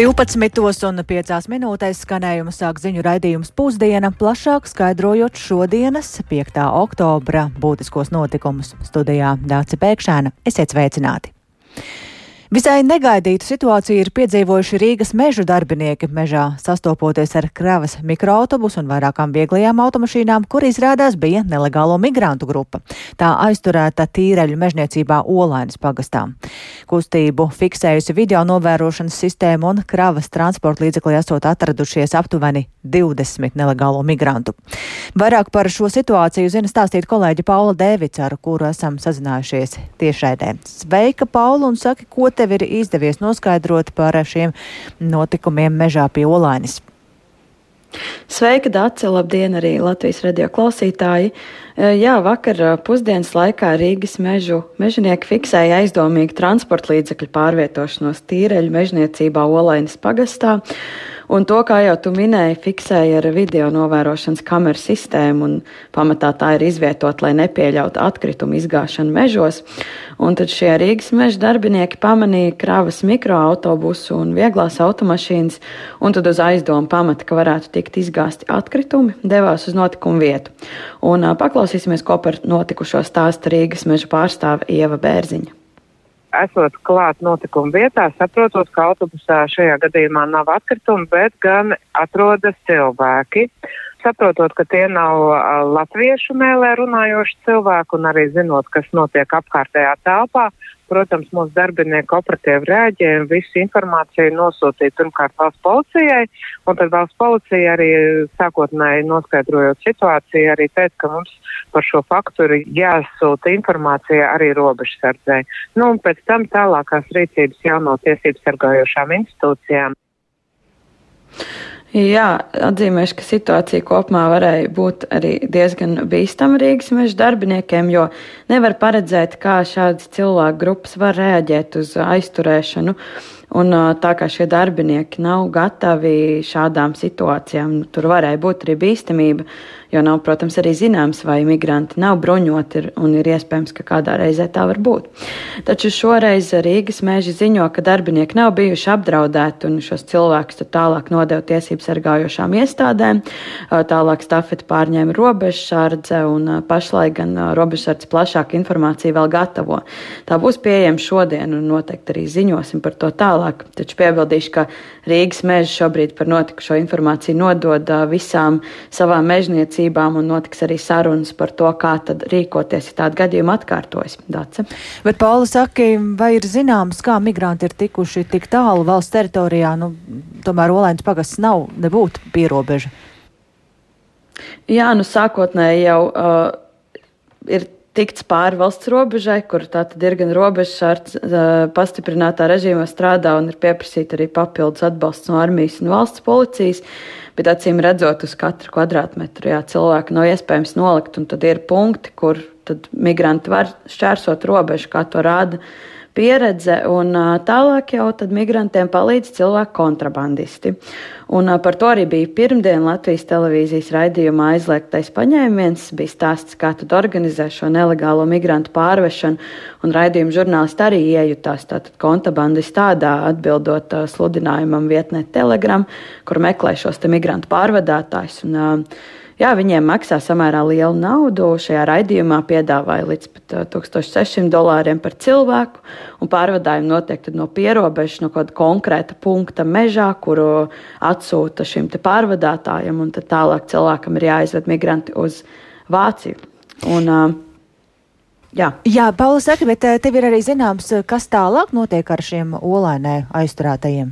12 un 5 minūtēs skanējuma sāk ziņu raidījums pusdiena, plašāk skaidrojot šodienas, 5. oktobra, būtiskos notikumus. Studijā Dāci Pēkšēna. Esiet sveicināti! Visai negaidītu situāciju ir piedzīvojuši Rīgas mežu darbinieki mežā, sastopoties ar kravas mikroautobusu un vairākām vieglajām automašīnām, kur izrādās bija nelegālo migrantu grupa. Tā aizturēta tīreļu mežniecībā Olainas pagastā. Kustību fiksējusi video novērošanas sistēma un kravas transporta līdzeklī esot atradušies aptuveni 20 nelegālo migrantu. Vairāk par šo situāciju zina stāstīt kolēģi Paula Dēvica, ar kuru esam sazinājušies tiešraidē. Sveika, Paula, un saki, ko tev ir izdevies noskaidrot par šiem notikumiem mežā pie Olainas? Sveika, Dārce! Labdien, arī Latvijas radio klausītāji! E, jā, vakar e, pusdienas laikā Rīgas mežu mežonieki fiksēja aizdomīgu transporta līdzekļu pārvietošanos tīreļu mežniecībā Olainas pagastā. Un to, kā jau tu minēji, fiksēja ar video novērošanas kameru sistēmu, un pamatā tā ir izvietota, lai nepieļautu atkritumu izgāšanu mežos. Un tad šie Rīgas meža darbinieki pamanīja kravas mikroautobusu un vieglās automašīnas, un tad uz aizdomu pamata, ka varētu tikt izgāsti atkritumi, devās uz notikumu vietu. Un paklausīsimies, ko par notikušo stāsta Rīgas meža pārstāve Ieva Bērziņa esot klāt notikuma vietā, saprotot, ka autobusā šajā gadījumā nav atkritumi, bet gan atrodas cilvēki. Saprotot, ka tie nav latviešu mēlē runājoši cilvēki un arī zinot, kas notiek apkārtējā telpā, Protams, mūsu darbinieki operatīvi reaģēja un visu informāciju nosūtīja pirmkārt valsts policijai, un tad valsts policija arī sākotnēji noskaidrojot situāciju, arī teica, ka mums par šo faktu ir jāsūta informācija arī robežsardzei. Nu, un pēc tam tālākās rīcības jauno tiesību sargājošām institūcijām. Jā, atzīmēšu, ka situācija kopumā varēja būt arī diezgan bīstama Rīgas meža darbiniekiem, jo nevar paredzēt, kā šādas cilvēku grupas var reaģēt uz aizturēšanu. Un tā kā šie darbinieki nav gatavi šādām situācijām, tur varēja būt arī bīstamība jo nav, protams, arī zināms, vai migranti nav bruņoti un ir iespējams, ka kādā reizē tā var būt. Taču šoreiz Rīgas mēži ziņo, ka darbinieki nav bijuši apdraudēti un šos cilvēkus tālāk nodeva tiesību sargājošām iestādēm. Tālāk stafeti pārņēma robežsardze un pašlaik gan robežsardze plašāku informāciju vēl gatavo. Tā būs pieejama šodien un noteikti arī ziņosim par to tālāk. Taču piebildīšu, ka Rīgas meži šobrīd par notikušo informāciju nodod visām savām mežniecībām attiecībām un notiks arī sarunas par to, kā tad rīkoties, ja tāda gadījuma atkārtojas. Dace. Bet Paula saka, vai ir zināms, kā migranti ir tikuši tik tālu valsts teritorijā? Nu, tomēr Olēns pagasts nav nebūt pierobeža. Jā, nu sākotnēji jau uh, ir tikts pāri valsts robežai, kur tā tad ir gan robežsardze uh, pastiprinātā režīmā strādā un ir pieprasīta arī papildus atbalsts no armijas un valsts policijas. Bet acīm redzot, uz katru kvadrātmetru jā, cilvēku nav iespējams nolikt, un tad ir punkti, kur migranti var šķērsot robežu, kā to rāda pieredze, un tālāk jau tad migrantiem palīdz cilvēku kontrabandisti. Un par to arī bija pirmdien Latvijas televīzijas raidījumā aizliegtais paņēmiens, bija stāsts, kā tad organizē šo nelegālo migrantu pārvešanu, un raidījuma žurnālisti arī iejutās tātad kontrabandisti tādā atbildot sludinājumam vietnē Telegram, kur meklē šos te migrantu pārvadātājus. Un, uh, Jā, viņiem maksā samērā lielu naudu. Šajā raidījumā piedāvāja līdz pat 1600 dolāriem par cilvēku, un pārvadājumi notiek no pierobežas, no kāda konkrēta punkta mežā, kuru atsūta šim pārvadātājam, un tad tālāk cilvēkam ir jāizved migranti uz Vāciju. Un, Jā, Jā Paula saka, bet tev ir arī zināms, kas tālāk notiek ar šiem olainē aizturētajiem?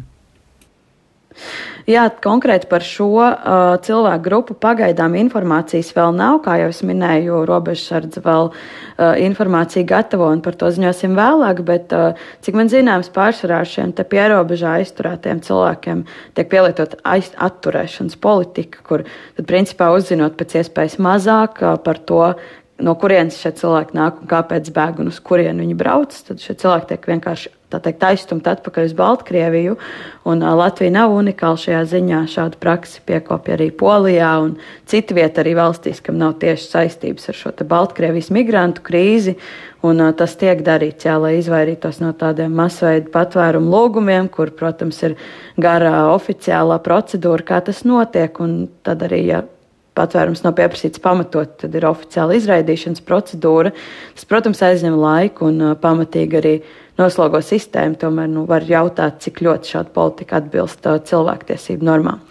Jā, konkrēti par šo uh, cilvēku grupu pagaidām informācijas vēl nav. Kā jau es minēju, robežsardze vēl uh, informāciju gatavo un par to ziņosim vēlāk, bet, uh, cik man zināms, pārsvarā šiem te pierobežā aizturētiem cilvēkiem tiek pielietot aiz, atturēšanas politika, kur tad principā uzzinot pēc iespējas mazāk uh, par to, no kurienes šie cilvēki nāk un kāpēc bēg un uz kurieni viņi brauc. Tad šie cilvēki tiek vienkārši teikt, aizstumti atpakaļ uz Baltkrieviju. Un, uh, Latvija nav unikāla šajā ziņā. Šādu praksi piekopja arī Polijā un citu vietu arī valstīs, kam nav tieši saistības ar šo Baltkrievijas migrantu krīzi. Un, uh, tas tiek darīts, jā, lai izvairītos no tādiem masveida patvērumu lūgumiem, kur, protams, ir gara oficiālā procedūra, kā tas notiek. Un tad arī, ja patvērums nav pieprasīts pamatot, tad ir oficiāla izraidīšanas procedūra. Tas, protams, aizņem laiku un pamatīgi arī noslogo sistēmu. Tomēr nu, var jautāt, cik ļoti šāda politika atbilst cilvēktiesību normām.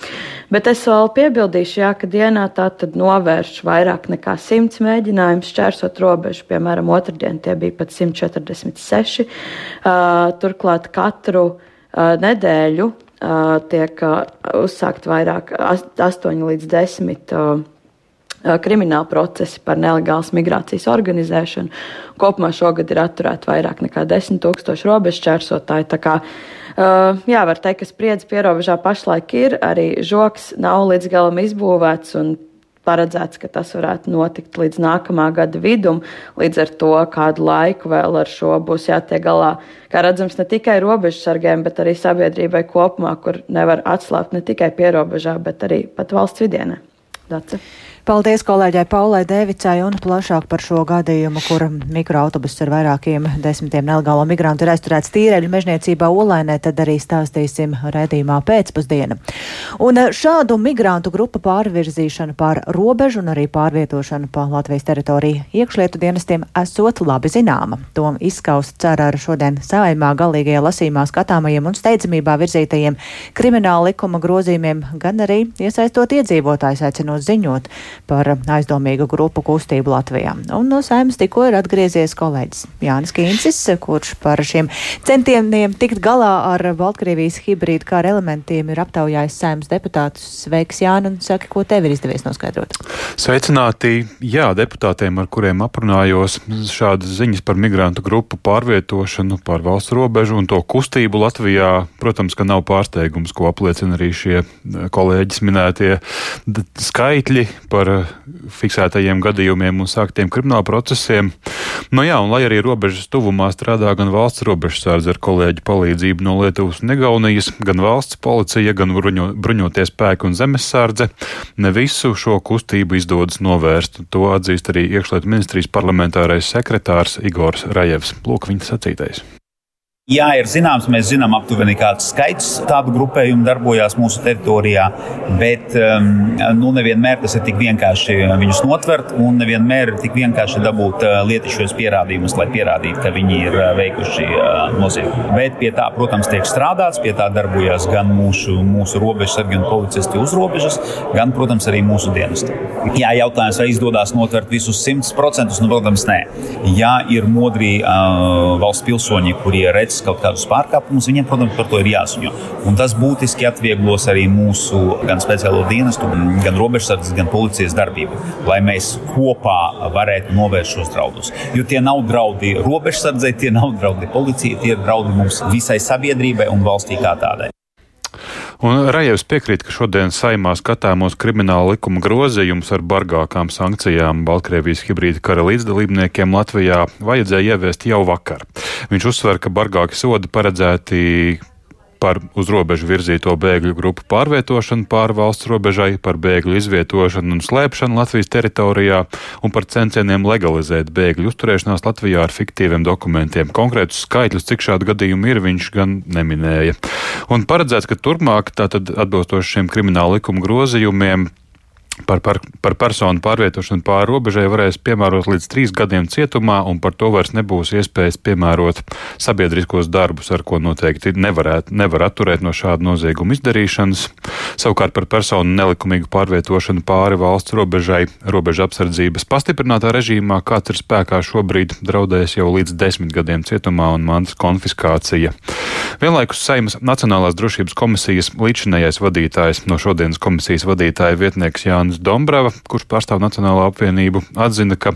Bet es vēl piebildīšu, jā, ka dienā tā tad novērš vairāk nekā simts mēģinājumus šķērsot robežu. Piemēram, otrdien tie bija pat 146. Uh, turklāt katru uh, nedēļu tiek uzsākt vairāk, 8 līdz 10 krimināla procesi par nelegālas migrācijas organizēšanu. Kopumā šogad ir atturēti vairāk nekā 10 tūkstoši robežu čērsotāju. Tā kā, jā, var teikt, ka spriedzi pierobežā pašlaik ir, arī žoks nav līdz galam izbūvēts un paredzēts, ka tas varētu notikt līdz nākamā gada vidum. Līdz ar to kādu laiku vēl ar šo būs jātiek galā. Kā redzams, ne tikai robežsargiem, bet arī sabiedrībai kopumā, kur nevar atslābt ne tikai pierobežā, bet arī pat valsts vidienē. Dace. Paldies kolēģai Paulai Devicai un plašāk par šo gadījumu, kur mikroautobuss ar vairākiem desmitiem nelegālo migrantu ir aizturēts tīreļu mežniecībā Olainē, tad arī stāstīsim redzījumā pēcpusdiena. Un šādu migrantu grupu pārvirzīšana pār robežu un arī pārvietošana pa Latvijas teritoriju iekšlietu dienestiem esot labi zināma. To izskaust cer ar šodien saimā galīgajā lasīmā skatāmajiem un steidzamībā virzītajiem krimināla likuma grozījumiem, gan arī iesaistot iedzīvotājs aicinot ziņot par aizdomīgu grupu kustību Latvijā. Un no saimas tikko ir atgriezies kolēģis Jānis Kīncis, kurš par šiem centieniem tikt galā ar Baltkrievijas hibrīdu kā elementiem ir aptaujājis saimas deputātus. Sveiks, Jāni, un saki, ko tev ir izdevies noskaidrot? Sveicināti! Jā, deputātiem, ar kuriem aprunājos, šādas ziņas par migrantu grupu pārvietošanu pār valsts robežu un to kustību Latvijā, protams, ka nav pārsteigums, ko apliecina arī šie kolēģis minētie skaitļi par par fiksētajiem gadījumiem un sāktiem krimināla procesiem. Nu jā, un lai arī robežas tuvumā strādā gan valsts robežsardze ar kolēģu palīdzību no Lietuvas un Negaunijas, gan valsts policija, gan bruņo, bruņoties spēku un zemesardze, ne visu šo kustību izdodas novērst. To atzīst arī iekšlietu ministrijas parlamentārais sekretārs Igors Rajevs. Lūk, viņa sacītais. Jā, ir zināms, mēs zinām aptuveni kāds skaits tādu grupējumu darbojās mūsu teritorijā, bet um, nu, nevienmēr tas ir tik vienkārši viņus notvert un nevienmēr ir tik vienkārši dabūt uh, lietišķos pierādījumus, lai pierādītu, ka viņi ir uh, veikuši uh, noziegumu. Bet pie tā, protams, tiek strādāts, pie tā darbojas gan mūsu, mūsu robežsargi un policisti uz robežas, gan, protams, arī mūsu dienesti. Jā, jautājums, vai izdodas notvert visus 100%, nu, protams, nē. Ja ir modri uh, valsts pilsoņi, kurie redz, veids kaut kādus pārkāpumus, viņiem, protams, par to ir jāziņo. Un tas būtiski atvieglos arī mūsu gan speciālo dienestu, gan robežsardzes, gan policijas darbību, lai mēs kopā varētu novērst šos draudus. Jo tie nav draudi robežsardzei, tie nav draudi policijai, tie ir draudi mums visai sabiedrībai un valstī kā tādai. Un Rajevs piekrīt, ka šodien saimā skatāmos krimināla likuma grozījumus ar bargākām sankcijām Baltkrievijas hibrīda kara līdzdalībniekiem Latvijā vajadzēja ieviest jau vakar. Viņš uzsver, ka bargāki sodi paredzēti par uz robežu virzīto bēgļu grupu pārvietošanu pāri valsts robežai, par bēgļu izvietošanu un slēpšanu Latvijas teritorijā un par centieniem legalizēt bēgļu uzturēšanās Latvijā ar fiktīviem dokumentiem. Konkrētus skaitļus, cik šādu gadījumu ir, viņš gan neminēja. Un paredzēts, ka turpmāk, tātad atbilstoši šiem krimināla likuma grozījumiem, Par, par, par personu pārvietošanu pāri robežai varēs piemērot līdz trīs gadiem cietumā, un par to vairs nebūs iespējas piemērot sabiedriskos darbus, ar ko noteikti nevarētu, nevar atturēt no šāda nozieguma izdarīšanas. Savukārt par personu nelikumīgu pārvietošanu pāri valsts robežai robeža apsardzības pastiprinātā režīmā, kāds ir spēkā šobrīd, draudēs jau līdz desmit gadiem cietumā un mantas konfiskācija. Vienlaikus Seimas Nacionālās drošības komisijas līdzinējais vadītājs no šodienas komisijas vadītāja vietnieks Jānis. Jānis Dombrava, kurš pārstāv Nacionālo apvienību, atzina, ka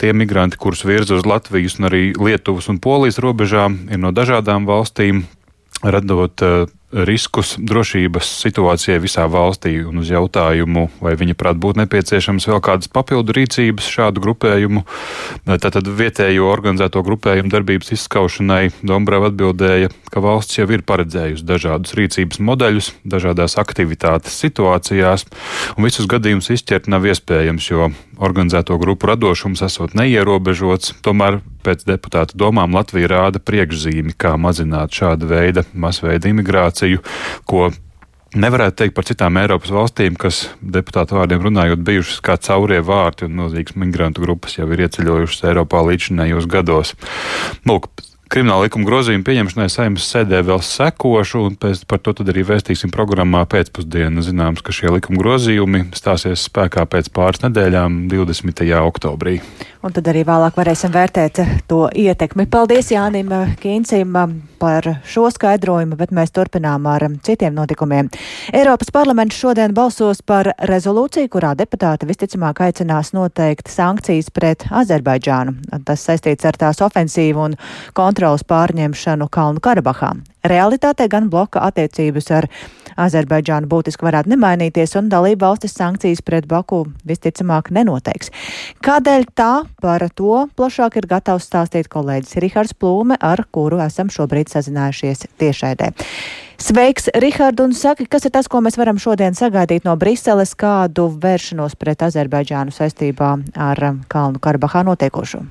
tie migranti, kurus virza uz Latvijas un arī Lietuvas un Polijas robežām, ir no dažādām valstīm, radot uh, riskus drošības situācijai visā valstī un uz jautājumu, vai viņa prāt būtu nepieciešams vēl kādas papildu rīcības šādu grupējumu, tātad vietējo organizēto grupējumu darbības izskaušanai, Dombrava atbildēja, ka valsts jau ir paredzējusi dažādus rīcības modeļus, dažādās aktivitātes situācijās, un visus gadījumus izķert nav iespējams, jo organizēto grupu radošums esot neierobežots, tomēr pēc deputāta domām Latvija rāda priekšzīmi, kā mazināt šāda veida masveida imigrāciju, ko Nevarētu teikt par citām Eiropas valstīm, kas deputātu vārdiem runājot, bijušas kā caurie vārti un milzīgas migrantu grupas jau ir ieceļojušas Eiropā līdzinējos gados. Lūk, Krimināla likuma grozījuma pieņemšanai saimnes sēdē vēl sekošu, un pēc, par to arī vēstīsim programmā pēcpusdienā. Zināms, ka šie likuma grozījumi stāsies spēkā pēc pāris nedēļām, 20. oktobrī. Un tad arī vēlāk varēsim vērtēt to ietekmi. Paldies Jānim Kīncim par šo skaidrojumu, bet mēs turpinām ar citiem notikumiem. Eiropas parlaments šodien balsos par rezolūciju, kurā deputāti visticamāk aicinās noteikt sankcijas pret Azerbaidžānu. Tas saistīts ar tās ofensīvu un kontrolas pārņemšanu Kalnu Karabahā. Realitātē gan bloka attiecības ar Azerbaidžānu būtiski varētu nemainīties, un dalība valstis sankcijas pret Baku visticamāk nenoteiks. Kādēļ tā par to plašāk ir gatavs stāstīt kolēģis Rihards Plūme, ar kuru esam šobrīd sazinājušies tiešaidē. Sveiks, Rihard, un saki, kas ir tas, ko mēs varam šodien sagaidīt no Briseles, kādu vēršanos pret Azerbaidžānu saistībā ar Kalnu Karabahā notiekošo?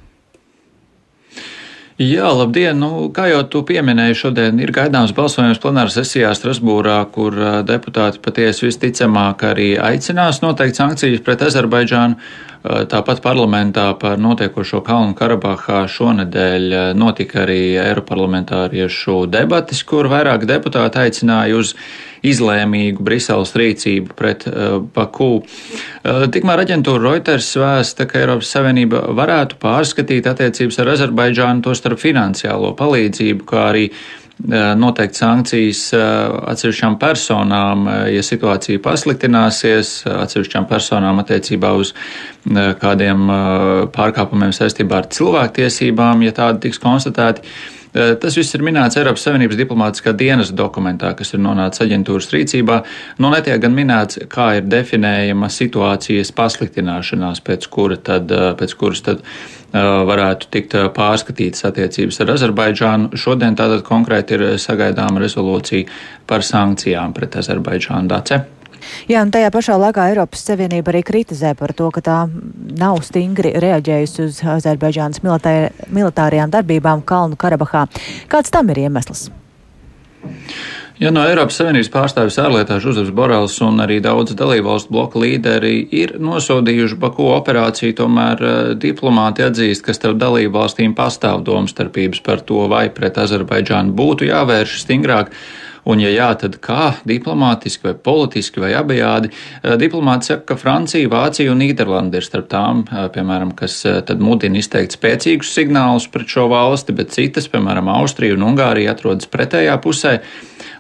Jā, labdien! Nu, kā jau tu pieminēji, šodien ir gaidāms balsojums plenāra sesijā Strasbūrā, kur deputāti patiesi visticamāk arī aicinās noteikt sankcijas pret Azerbaidžānu. Tāpat parlamentā par notiekošo Kalnu Karabahā šonedēļ notika arī Eiroparlamentāriešu debatis, kur vairāk deputāti aicināja uz izlēmīgu Briseles rīcību pret uh, Baku. Uh, tikmēr aģentūra Reuters vēsta, ka Eiropas Savienība varētu pārskatīt attiecības ar Azerbaidžānu, to starp finansiālo palīdzību, kā arī uh, noteikt sankcijas atsevišķām personām, ja situācija pasliktināsies, atsevišķām personām attiecībā uz kādiem pārkāpumiem saistībā ar cilvēktiesībām, ja tādi tiks konstatēti. Eh, tas viss ir minēts Eiropas Savienības diplomātiskā dienas dokumentā, kas ir nonācis aģentūras rīcībā. Nu, netiek gan minēts, kā ir definējama situācijas pasliktināšanās, pēc, kura tad, eh, pēc kuras tad eh, varētu tikt pārskatītas attiecības ar Azerbaidžānu. Šodien tātad konkrēti ir sagaidāma rezolūcija par sankcijām pret Azerbaidžānu. Dace. Jā, un tajā pašā laikā Eiropas Savienība arī kritizē par to, ka tā nav stingri reaģējusi uz Azerbaidžānas militārajām darbībām Kalnu Karabahā. Kāds tam ir iemesls? Ja no Eiropas Savienības pārstāvis ārlietās Žuzefs Borels un arī daudz dalībvalstu bloka līderi ir nosodījuši Baku operāciju, tomēr uh, diplomāti atzīst, ka starp dalībvalstīm pastāv domstarpības par to, vai pret Azerbaidžānu būtu jāvērš stingrāk. Un, ja jā, tad kā diplomātiski vai politiski vai abejādi? Eh, diplomāti saka, ka Francija, Vācija un Nīderlanda ir starp tām, eh, piemēram, kas eh, tad mudina izteikt spēcīgus signālus pret šo valsti, bet citas, piemēram, Austrija un Ungārija atrodas pretējā pusē.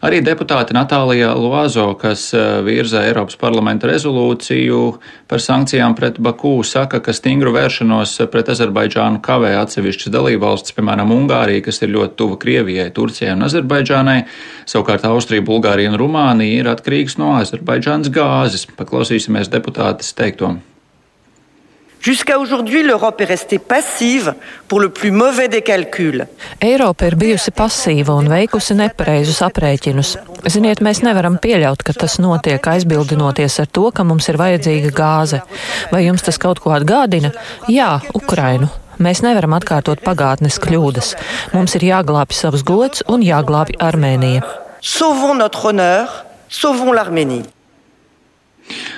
Arī deputāte Natālija Loazo, kas eh, virza Eiropas parlamenta rezolūciju par sankcijām pret Baku, saka, ka stingru vēršanos pret Azerbaidžānu kavē atsevišķas dalībvalstis, piemēram, Ungārija, kas ir ļoti tuva Krievijai, Turcijai un Azerbaidžānai. Savukārt Austrija, Bulgārija un Rumānija ir atkarīgas no Azerbaidžānas gāzes. Paklausīsimies deputātes teikto. Jusqu'à aujourd'hui, l'Europe est restée passive pour le plus mauvais des calculs. Eiropa ir bijusi pasīva un veikusi nepareizus aprēķinus. Ziniet, mēs nevaram pieļaut, ka tas notiek aizbildinoties ar to, ka mums ir vajadzīga gāze. Vai jums tas kaut ko atgādina? Jā, Ukrainu. Mēs nevaram atkārtot pagātnes kļūdas. Mums ir jāglābj savs gods un jāglābj Armēnija. Sauvons notre honneur, sauvons l'Arménie.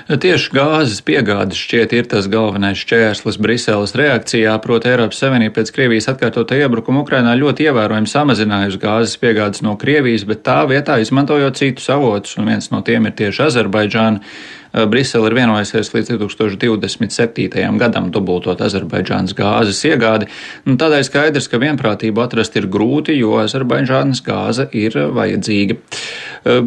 Tieši gāzes piegādes šķiet ir tas galvenais šķērslis Briseles reakcijā, proti Eiropas Savienība pēc Krievijas atkārtotā iebrukuma Ukrainā ļoti ievērojami samazinājusi gāzes piegādes no Krievijas, bet tā vietā izmantojot citus avotus, un viens no tiem ir tieši Azerbaidžāna. Brisele ir vienojusies līdz 2027. gadam dubultot Azerbaidžānas gāzes iegādi. Nu, tādēļ skaidrs, ka vienprātību atrast ir grūti, jo Azerbaidžānas gāze ir vajadzīga.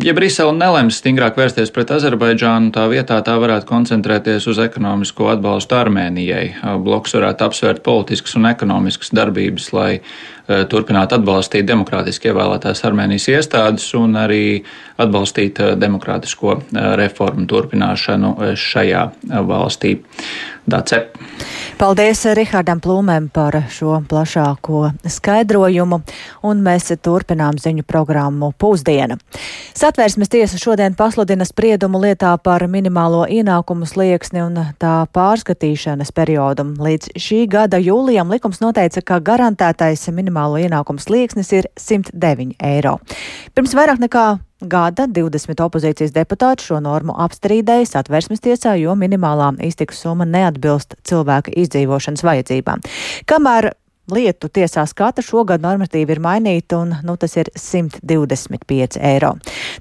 Ja Brisele nelems stingrāk vērsties pret Azerbaidžānu, tā vietā tā varētu koncentrēties uz ekonomisko atbalstu Armēnijai. Bloks varētu apsvērt politiskas un ekonomiskas darbības, lai turpināt atbalstīt demokrātiski ievēlētās Armēnijas iestādes un arī atbalstīt demokrātisko reformu turpināšanu šajā valstī. Dace. Paldies Rihardam Plūmēm par šo plašāko skaidrojumu, un mēs turpinām ziņu programmu Pusdiena. Satvērsmes tiesa šodien pasludina spriedumu lietā par minimālo ienākumu slieksni un tā pārskatīšanas periodu. Līdz šī gada jūlijam likums noteica, ka garantētais minimālo ienākumu slieksnis ir 109 eiro. Pirms vairāk nekā gada 20 opozīcijas deputāti šo normu apstrīdēja satversmes tiesā, jo minimālā iztikas summa neatbilst cilvēka izdzīvošanas vajadzībām. Kamēr lietu tiesā skata šogad normatīvi ir mainīta un nu, tas ir 125 eiro.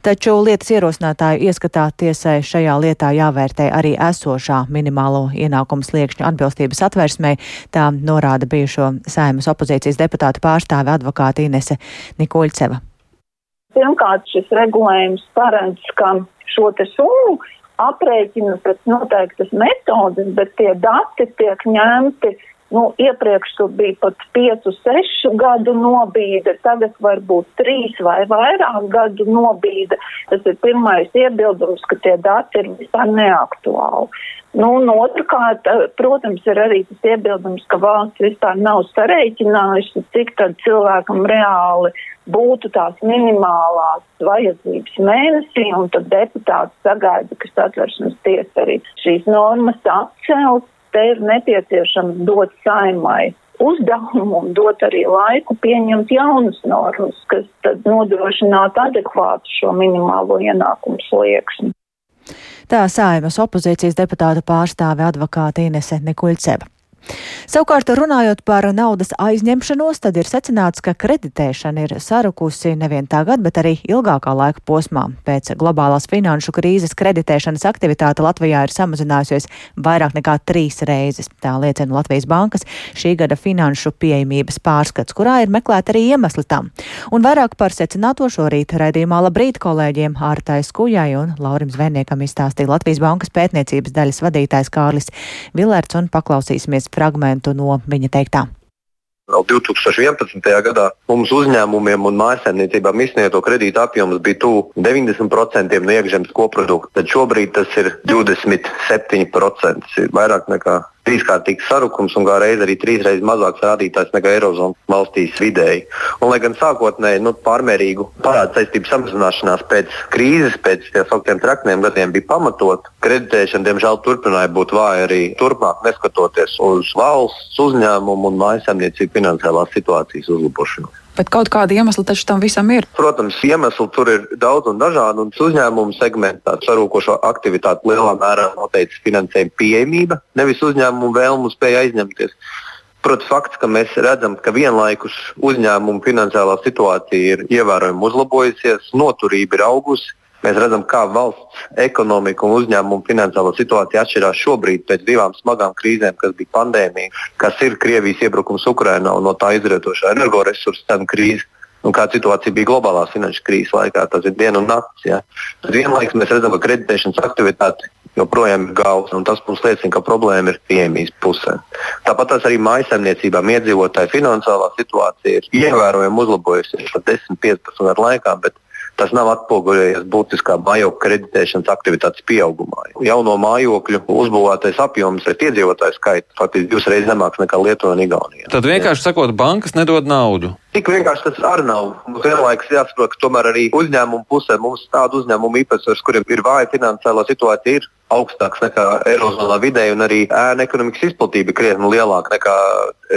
Taču lietas ierosinātāju ieskatā tiesai šajā lietā jāvērtē arī esošā minimālo ienākumu sliekšņu atbilstības atversmē, tā norāda bijušo saimas opozīcijas deputātu pārstāve advokāta Inese Nikuļceva. Pirmkārt, šis regulējums paredz, ka šo te summu aprēķina pēc noteiktas metodes, bet tie dati tiek ņemti. Nu, iepriekš tur bija pat 5, 6 gadu nobīde, tagad varbūt 3 vai vairāk gadu nobīde. Tas ir pirmais iebildums, ka tie dati ir vispār neaktuāli. Nu, un otrkārt, protams, ir arī tas iebildums, ka valsts vispār nav sareiķinājusi, cik tad cilvēkam reāli būtu tās minimālās vajadzības mēnesī, un tad deputāts sagaida, ka satversmes tiesa arī šīs normas atcels. Te ir nepieciešams dot saimai uzdevumu un dot arī laiku pieņemt jaunas normas, kas tad nodrošinātu adekvātu šo minimālo ienākumu slieksni. Tā saimas opozīcijas deputāta pārstāve advokāta Inese Nikuļceva. Savukārt, runājot par naudas aizņemšanos, tad ir secināts, ka kreditēšana ir sarukusi nevien tagad, bet arī ilgākā laika posmā. Pēc globālās finanšu krīzes kreditēšanas aktivitāte Latvijā ir samazinājusies vairāk nekā trīs reizes. Tā liecina Latvijas bankas šī gada finanšu pieejamības pārskats, kurā ir meklēta arī iemesli tam. Un vairāk par secināto šorīt raidījumā labrīt kolēģiem Ārtai Skujai un Laurim Zvēniekam izstāstīja Latvijas bankas pētniecības daļas vadītājs Kārlis Vilērts un paklausīsimies fragmentu no viņa teiktā. Vēl 2011. gadā mums uzņēmumiem un mājsaimniecībām izsniegto kredītu apjoms bija tuvu 90% no iekšzemes koprodukta, tad šobrīd tas ir 27%, vairāk nekā trīskārtīgs sarukums un kā reiz arī trīsreiz mazāks rādītājs nekā Eirozonas valstīs vidēji. Un, lai gan sākotnēji nu, pārmērīgu parādu saistību samazināšanās pēc krīzes, pēc tā sauktiem trakniem gadiem bija pamatot, kreditēšana diemžēl turpināja būt vāja arī turpmāk, neskatoties uz valsts, uzņēmumu un mājasemniecību finansiālās situācijas uzlabošanos. Bet kaut kāda iemesla taču tam visam ir. Protams, iemesli tur ir daudz un dažādi. Un uzņēmumu segmentā sarūkošo aktivitāti lielā mērā noteica finansējuma pieejamība, nevis uzņēmumu vēlmu spēja aizņemties. Protams, fakts, ka mēs redzam, ka vienlaikus uzņēmumu finansiālā situācija ir ievērojami uzlabojusies, noturība ir augusi, Mēs redzam, kā valsts ekonomika un uzņēmumu finansiālā situācija atšķirās šobrīd pēc divām smagām krīzēm, kas bija pandēmija, kas ir Krievijas iebrukums Ukrajinā un no tā izrietošā energoresursu cenu krīze. Un kāda situācija bija globālās finanšu krīzes laikā, tas ir diena un naktis. Ja. Tad vienlaikus mēs redzam, ka kreditēšanas aktivitāte joprojām ir gausa, un tas mums liecina, ka problēma ir pieejamības pusē. Tāpat arī mājasemniecībām iedzīvotāju finansiālā situācija ir ievērojami uzlabojusies pat 10-15 gadu laikā, bet tas nav atspoguļojies būtiskā mājokļu kreditēšanas aktivitātes pieaugumā. Jauno mājokļu uzbūvētais apjoms pret iedzīvotāju skaitu faktiski divas reizes zemāks nekā Lietuvā un Igaunijā. Tad vienkārši sakot, bankas nedod naudu. Tik vienkārši tas arī nav. Mums vienlaikus jāsaprot, ka tomēr arī uzņēmumu pusē mums tādu uzņēmumu īpatsvars, kuriem ir vāja finansiālā situācija, ir augstāks nekā Eirozonā vidēji, un arī ēna ekonomikas izplatība ir krietni lielāka nekā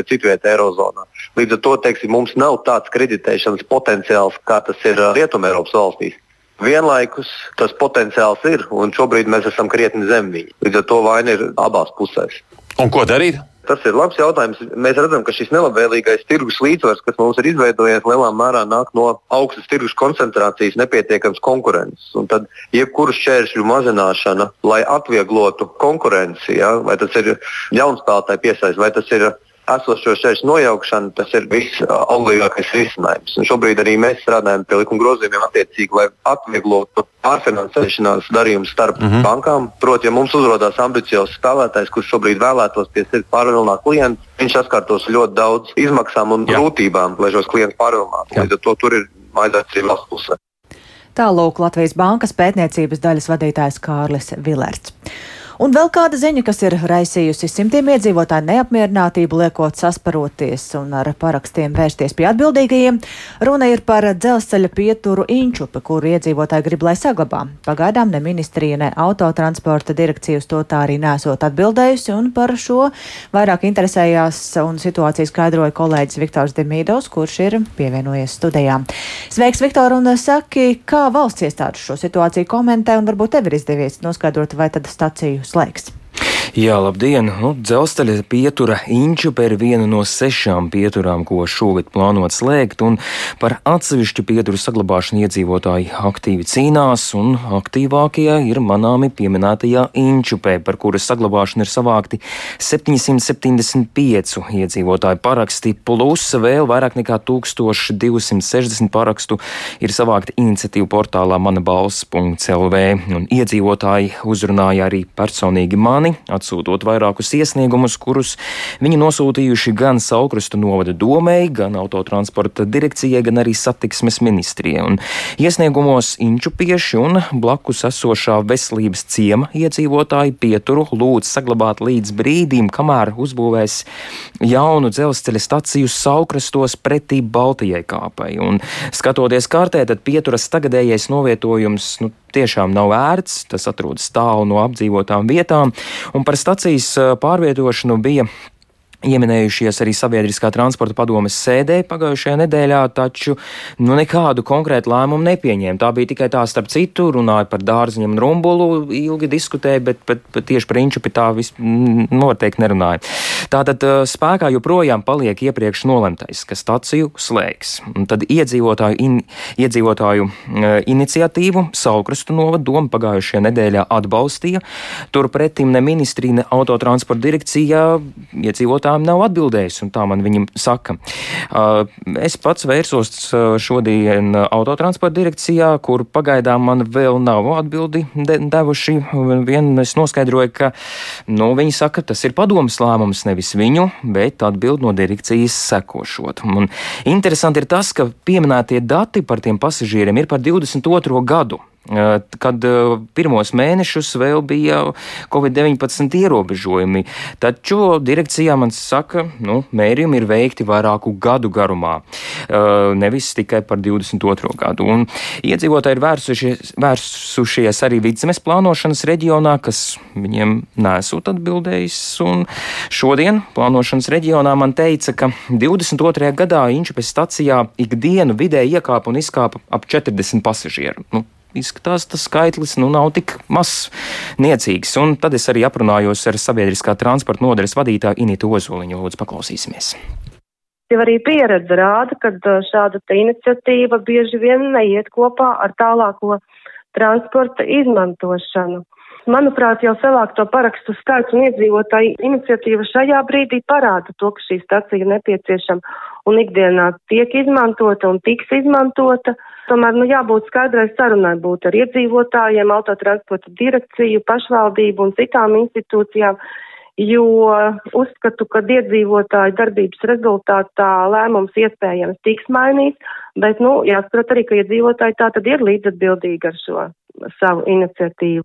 citvietā Eirozonā. Līdz ar to teiksim, mums nav tāds kreditēšanas potenciāls, kā tas ir Rietumē Eiropas valstīs. Vienlaikus tas potenciāls ir, un šobrīd mēs esam krietni zem viņa. Līdz ar to vaina ir abās pusēs. Un ko darīt? Tas ir labs jautājums. Mēs redzam, ka šis nelabvēlīgais tirgus līdzsvars, kas mums ir izveidojies, lielā mērā nāk no augstas tirgus koncentrācijas, nepietiekams konkurences. Un tad jebkuru šķēršļu mazināšana, lai atvieglotu konkurenci, ja, vai tas ir jaunspēlētāju piesaist, vai tas ir esošo šķēršļu nojaukšana, tas ir viss auglīgākais risinājums. Un šobrīd arī mēs strādājam pie likuma grozījumiem attiecīgi, lai atvieglotu pārfinansēšanās darījumus starp mm -hmm. bankām. Proti, ja mums uzrādās ambiciozs spēlētājs, kurš šobrīd vēlētos pie sevis pārvilināt klientu, viņš saskartos ļoti daudz izmaksām un Jā. grūtībām, lai šos klientus pārvilinātu. Līdz ar to tur ir maidāts arī valsts pusē. Tālūk Latvijas Bankas pētniecības daļas vadītājs Kārlis Vilerts. Un vēl kāda ziņa, kas ir raisījusi simtiem iedzīvotāju neapmierinātību, liekot sasparoties un ar parakstiem vērsties pie atbildīgajiem. Runa ir par dzelzceļa pieturu Inčupi, kuru iedzīvotāji grib, lai saglabā. Pagaidām ne ministrija, ne autotransporta direkcija uz to tā arī nesot atbildējusi, un par šo vairāk interesējās un situāciju skaidroja kolēģis Viktors Demīdovs, kurš ir pievienojies studijām. Sveiks, Viktor, un saki, kā valsts iestādes šo situāciju komentē, un varbūt tev ir izdevies noskaidrot, vai tad staciju legs. Jā, labdien! Nu, dzelzceļa pietura Inčupe ir viena no sešām pieturām, ko šogad plānot slēgt, un par atsevišķu pieturu saglabāšanu iedzīvotāji aktīvi cīnās, un aktīvākie ir manāmi pieminētajā Inčupē, par kuras saglabāšanu ir savākti 775 iedzīvotāju paraksti, plus vēl vairāk nekā 1260 parakstu ir savākti iniciatīvu portālā manabalss.lv, un iedzīvotāji uzrunāja arī personīgi mani atsūtot vairākus iesniegumus, kurus viņi nosūtījuši gan Saukrustu novada domēji, gan autotransporta direkcijai, gan arī satiksmes ministrijai. Un iesniegumos inčupieši un blakus esošā veselības ciema iedzīvotāji pieturu lūdz saglabāt līdz brīdim, kamēr uzbūvēs jaunu dzelzceļa staciju Saukrastos pretī Baltijai kāpai. Un skatoties kārtē, tad pieturas tagadējais novietojums nu, tiešām nav ērts, tas atrodas tālu no apdzīvotām vietām, un par stacijas pārvietošanu bija Ieminējušies arī sabiedriskā transporta padomes sēdē pagājušajā nedēļā, taču nu, nekādu konkrētu lēmumu nepieņēma. Tā bija tikai tā, starp citu, runāja par dārziņiem un rumbulu, ilgi diskutēja, bet, bet, bet tieši par inčupi tā vis, noteikti nerunāja. Tātad spēkā joprojām paliek iepriekš nolemtais, ka staciju slēgs. Un tad iedzīvotāju, in, iedzīvotāju iniciatīvu Saukrastu novada doma pagājušajā nedēļā atbalstīja. Turpretim ne ministrija, ne autotransporta direkcija iedzīvotāju jautājumi nav atbildējis, un tā man viņam saka. Uh, es pats vērsos uh, šodien autotransporta direkcijā, kur pagaidām man vēl nav atbildi de devuši. Vien es noskaidroju, ka nu, viņi saka, tas ir padomas lēmums, nevis viņu, bet atbild no direkcijas sekošot. Un interesanti ir tas, ka pieminētie dati par tiem pasažieriem ir par 22. gadu kad pirmos mēnešus vēl bija Covid-19 ierobežojumi. Taču direkcijā man saka, nu, mērījumi ir veikti vairāku gadu garumā, nevis tikai par 22. gadu. Un iedzīvotāji ir vērsušies, vērsušies arī vidzemes plānošanas reģionā, kas viņiem nesot atbildējis. Un šodien plānošanas reģionā man teica, ka 22. gadā Inčupes stacijā ikdienu vidēji iekāpa un izkāpa ap 40 pasažieru. Nu, izskatās, tas skaitlis nu, nav tik mazs, niecīgs. Un tad es arī aprunājos ar sabiedriskā transporta nodaļas vadītāju Initu Ozoliņu. Lūdzu, paklausīsimies. Jau arī pieredze rāda, ka šāda iniciatīva bieži vien neiet kopā ar tālāko transporta izmantošanu. Manuprāt, jau savākto parakstu skaits un iedzīvotāju iniciatīva šajā brīdī parāda to, ka šī stacija ir nepieciešama un ikdienā tiek izmantota un tiks izmantota. Tomēr nu, jābūt skaidrai sarunai būt ar iedzīvotājiem, autotransporta direkciju, pašvaldību un citām institūcijām, jo uzskatu, ka iedzīvotāju darbības rezultātā lēmums iespējams tiks mainīts, bet, nu, jāsaprot arī, ka iedzīvotāji tā tad ir līdzatbildīgi ar šo savu iniciatīvu.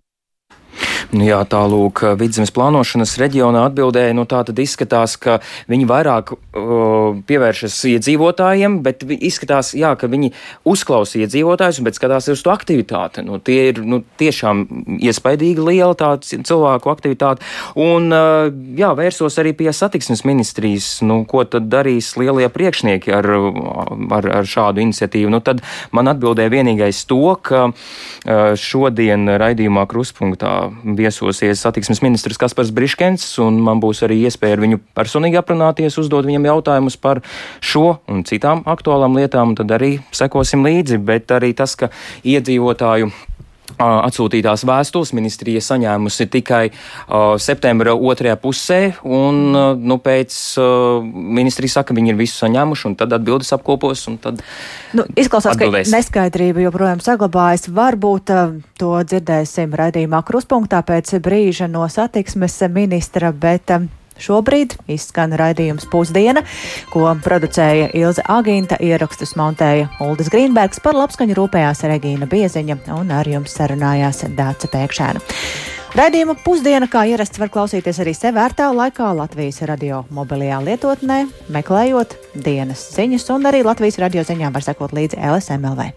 Jā, tālūk, vidzemes plānošanas reģionā atbildēja, nu tā tad izskatās, ka viņi vairāk uh, pievēršas iedzīvotājiem, bet izskatās, jā, ka viņi uzklausa iedzīvotājus, bet skatās uz to aktivitāti. Nu, tie ir nu, tiešām iespaidīgi liela tā cilvēku aktivitāte. Un, uh, jā, vērsos arī pie satiksmes ministrijas, nu, ko tad darīs lielie priekšnieki ar, ar, ar šādu iniciatīvu. Nu, tad man atbildēja vienīgais to, ka uh, šodien raidījumā kruspunktā viesosies satiksmes ministrs Kaspars Briškens, un man būs arī iespēja ar viņu personīgi aprunāties, uzdot viņam jautājumus par šo un citām aktuālām lietām, tad arī sekosim līdzi, bet arī tas, ka iedzīvotāju atsūtītās vēstules ministrija saņēmusi tikai uh, septembra otrajā pusē, un uh, nu, pēc uh, ministrija saka, viņi ir visu saņēmuši, un tad atbildes apkopos. Tad nu, izklausās, atbildēs. ka neskaidrība joprojām saglabājas. Varbūt uh, to dzirdēsim raidījumā kruspunktā pēc brīža no satiksmes ministra, bet. Uh, Šobrīd izskan raidījums pusdiena, ko producēja Ilze Agīnta, ierakstus montēja Uldis Grīnbergs, par labskaņu rūpējās Regīna Bieziņa un ar jums sarunājās Dāca Pēkšēna. Raidījumu pusdiena, kā ierasts, var klausīties arī sevērtā laikā Latvijas radio mobilajā lietotnē, meklējot dienas ziņas, un arī Latvijas radio ziņām var sekot līdzi LSMLV.